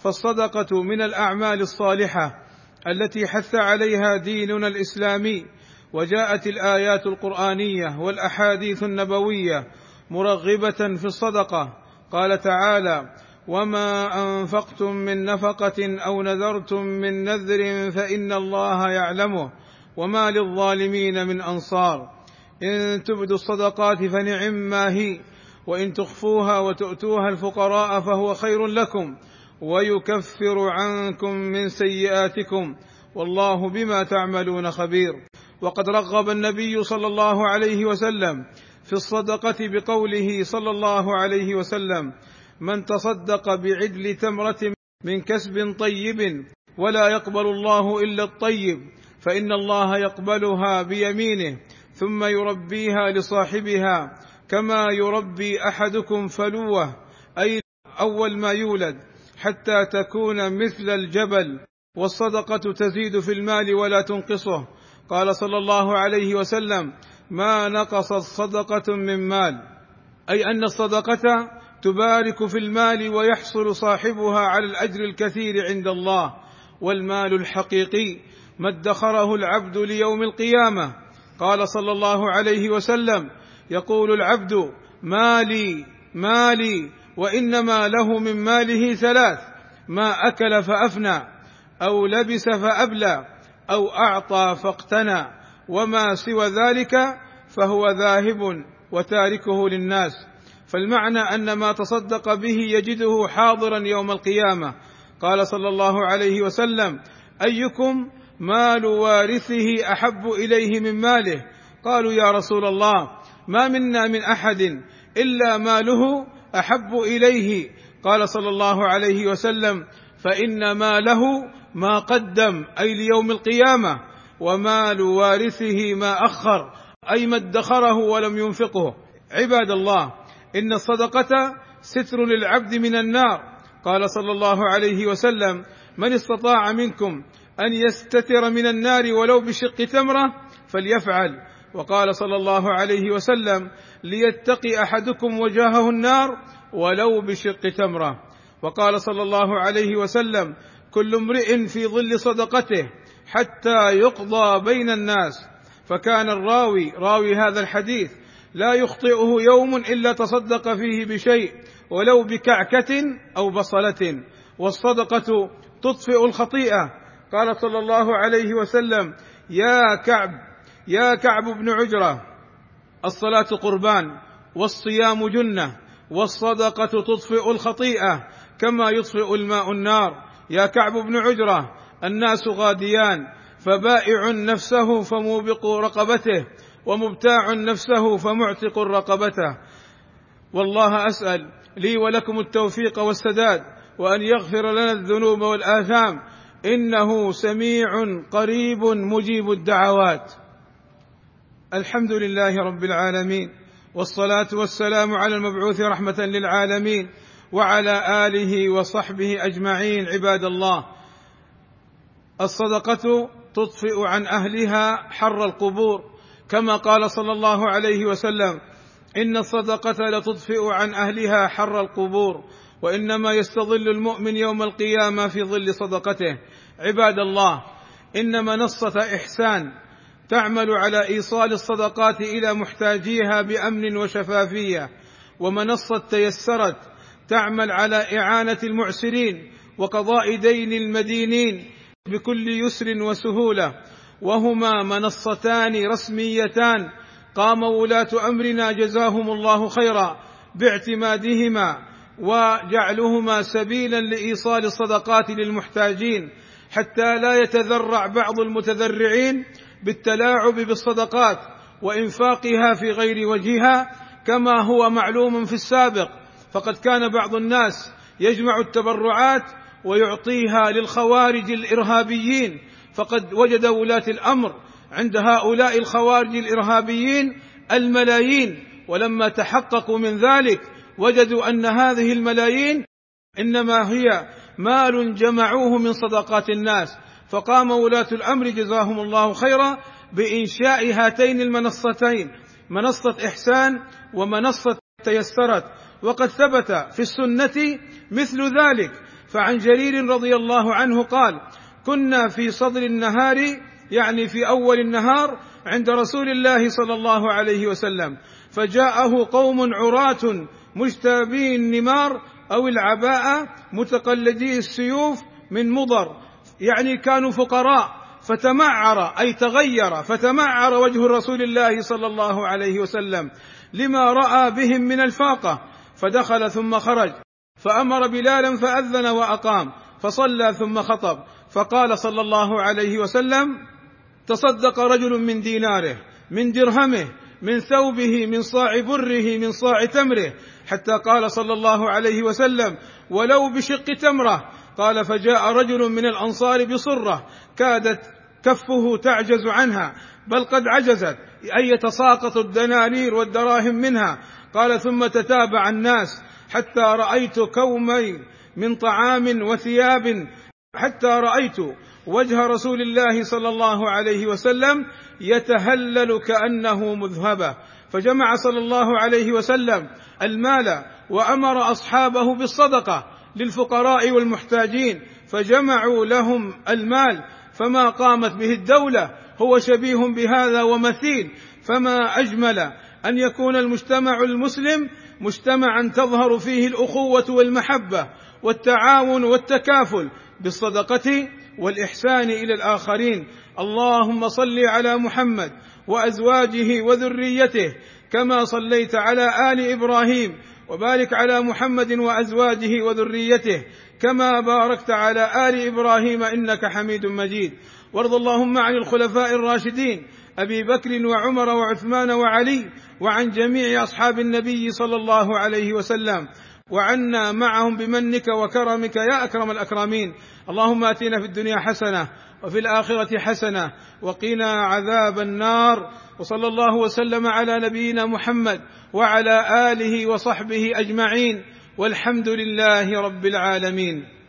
فالصدقة من الأعمال الصالحة التي حث عليها ديننا الإسلامي وجاءت الآيات القرآنية والأحاديث النبوية مرغبة في الصدقة. قال تعالى وما أنفقتم من نفقة أو نذرتم من نذر فإن الله يعلمه وما للظالمين من أنصار. إن تبدوا الصدقات فنعم ما هي وإن تخفوها وتؤتوها الفقراء فهو خير لكم ويكفر عنكم من سيئاتكم والله بما تعملون خبير. وقد رغب النبي صلى الله عليه وسلم في الصدقة بقوله صلى الله عليه وسلم من تصدق بعدل تمرة من كسب طيب ولا يقبل الله إلا الطيب فإن الله يقبلها بيمينه ثم يربيها لصاحبها كما يربي أحدكم فلوة أي أول ما يولد. حتى تكون مثل الجبل والصدقة تزيد في المال ولا تنقصه. قال صلى الله عليه وسلم ما نقصت صدقة من مال. أي أن الصدقة تبارك في المال ويحصل صاحبها على الأجر الكثير عند الله. والمال الحقيقي ما ادخره العبد ليوم القيامة. قال صلى الله عليه وسلم يقول العبد مالي مالي وإنما له من ماله ثلاث ما أكل فأفنى أو لبس فأبلى أو أعطى فاقتنى وما سوى ذلك فهو ذاهب وتاركه للناس. فالمعنى أن ما تصدق به يجده حاضرا يوم القيامة. قال صلى الله عليه وسلم أيكم مال وارثه أحب إليه من ماله؟ قالوا يا رسول الله ما منا من أحد إلا ماله أحب إليه. قال صلى الله عليه وسلم فإن ماله ما قدم أي ليوم القيامة ومال وارثه ما أخر أي ما ادخره ولم ينفقه. عباد الله إن الصدقة ستر للعبد من النار. قال صلى الله عليه وسلم من استطاع منكم أن يستتر من النار ولو بشق تمرة فليفعل. وقال صلى الله عليه وسلم ليتقي أحدكم وجاهه النار ولو بشق تمرة. وقال صلى الله عليه وسلم كل امرئ في ظل صدقته حتى يقضى بين الناس. فكان الراوي راوي هذا الحديث لا يخطئه يوم إلا تصدق فيه بشيء ولو بكعكة أو بصلة والصدقة تطفئ الخطيئة. قال صلى الله عليه وسلم يا كعب يا كعب بن عجرة الصلاة قربان والصيام جنة والصدقة تطفئ الخطيئة كما يطفئ الماء النار. يا كعب بن عجرة الناس غاديان فبائع نفسه فموبق رقبته ومبتاع نفسه فمعتق رقبته. والله أسأل لي ولكم التوفيق والسداد وأن يغفر لنا الذنوب والآثام. إنه سميع قريب مجيب الدعوات. الحمد لله رب العالمين والصلاة والسلام على المبعوث رحمة للعالمين وعلى آله وصحبه أجمعين عباد الله. الصدقة تطفئ عن أهلها حر القبور. كما قال صلى الله عليه وسلم إن الصدقة لتطفئ عن أهلها حر القبور وإنما يستظل المؤمن يوم القيامة في ظل صدقته. عباد الله إن منصة إحسان تعمل على إيصال الصدقات إلى محتاجيها بأمن وشفافية. ومنصة تيسرت تعمل على إعانة المعسرين وقضاء دين المدينين بكل يسر وسهولة. وهما منصتان رسميتان. قام ولاة أمرنا جزاهم الله خيرا باعتمادهما وجعلهما سبيلا لإيصال الصدقات للمحتاجين حتى لا يتذرع بعض المتذرعين بالتلاعب بالصدقات وإنفاقها في غير وجهها كما هو معلوم في السابق. فقد كان بعض الناس يجمع التبرعات ويعطيها للخوارج الإرهابيين. فقد وجد ولاة الأمر عند هؤلاء الخوارج الإرهابيين الملايين. ولما تحققوا من ذلك وجدوا أن هذه الملايين إنما هي مال جمعوه من صدقات الناس. فقام ولاة الأمر جزاهم الله خيرا بإنشاء هاتين المنصتين منصة إحسان ومنصة تيسرت. وقد ثبت في السنة مثل ذلك فعن جرير رضي الله عنه قال كنا في صدر النهار يعني في أول النهار عند رسول الله صلى الله عليه وسلم فجاءه قوم عراة مجتابي النمار أو العباءه متقلدي السيوف من مضر يعني كانوا فقراء فتمعر أي تغير فتمعر وجه رسول الله صلى الله عليه وسلم لما رأى بهم من الفاقة فدخل ثم خرج. فأمر بلالا فأذن وأقام فصلى ثم خطب. فقال صلى الله عليه وسلم تصدق رجل من ديناره من درهمه من ثوبه من صاع بره من صاع تمره حتى قال صلى الله عليه وسلم ولو بشق تمره قال فجاء رجل من الأنصار بصرة كادت كفه تعجز عنها بل قد عجزت أي يتساقط الدنانير والدراهم منها. قال ثم تتابع الناس حتى رأيت كومي من طعام وثياب حتى رأيت وجه رسول الله صلى الله عليه وسلم يتهلل كأنه مذهبة. فجمع صلى الله عليه وسلم المال وأمر أصحابه بالصدقة للفقراء والمحتاجين فجمعوا لهم المال فما قامت به الدولة هو شبيه بهذا ومثيل. فما أجمل أن يكون المجتمع المسلم مجتمعا تظهر فيه الأخوة والمحبة والتعاون والتكافل بالصدقة والإحسان إلى الآخرين. اللهم صل على محمد وأزواجه وذريته كما صليت على آل إبراهيم وبارك على محمد وأزواجه وذريته كما باركت على آل إبراهيم إنك حميد مجيد. وارض اللهم عن الخلفاء الراشدين أبي بكر وعمر وعثمان وعلي وعن جميع أصحاب النبي صلى الله عليه وسلم. وعنا معهم بمنك وكرمك يا أكرم الأكرمين. اللهم آتنا في الدنيا حسنة وفي الآخرة حسنة وقنا عذاب النار. وصلى الله وسلم على نبينا محمد وعلى آله وصحبه أجمعين. والحمد لله رب العالمين.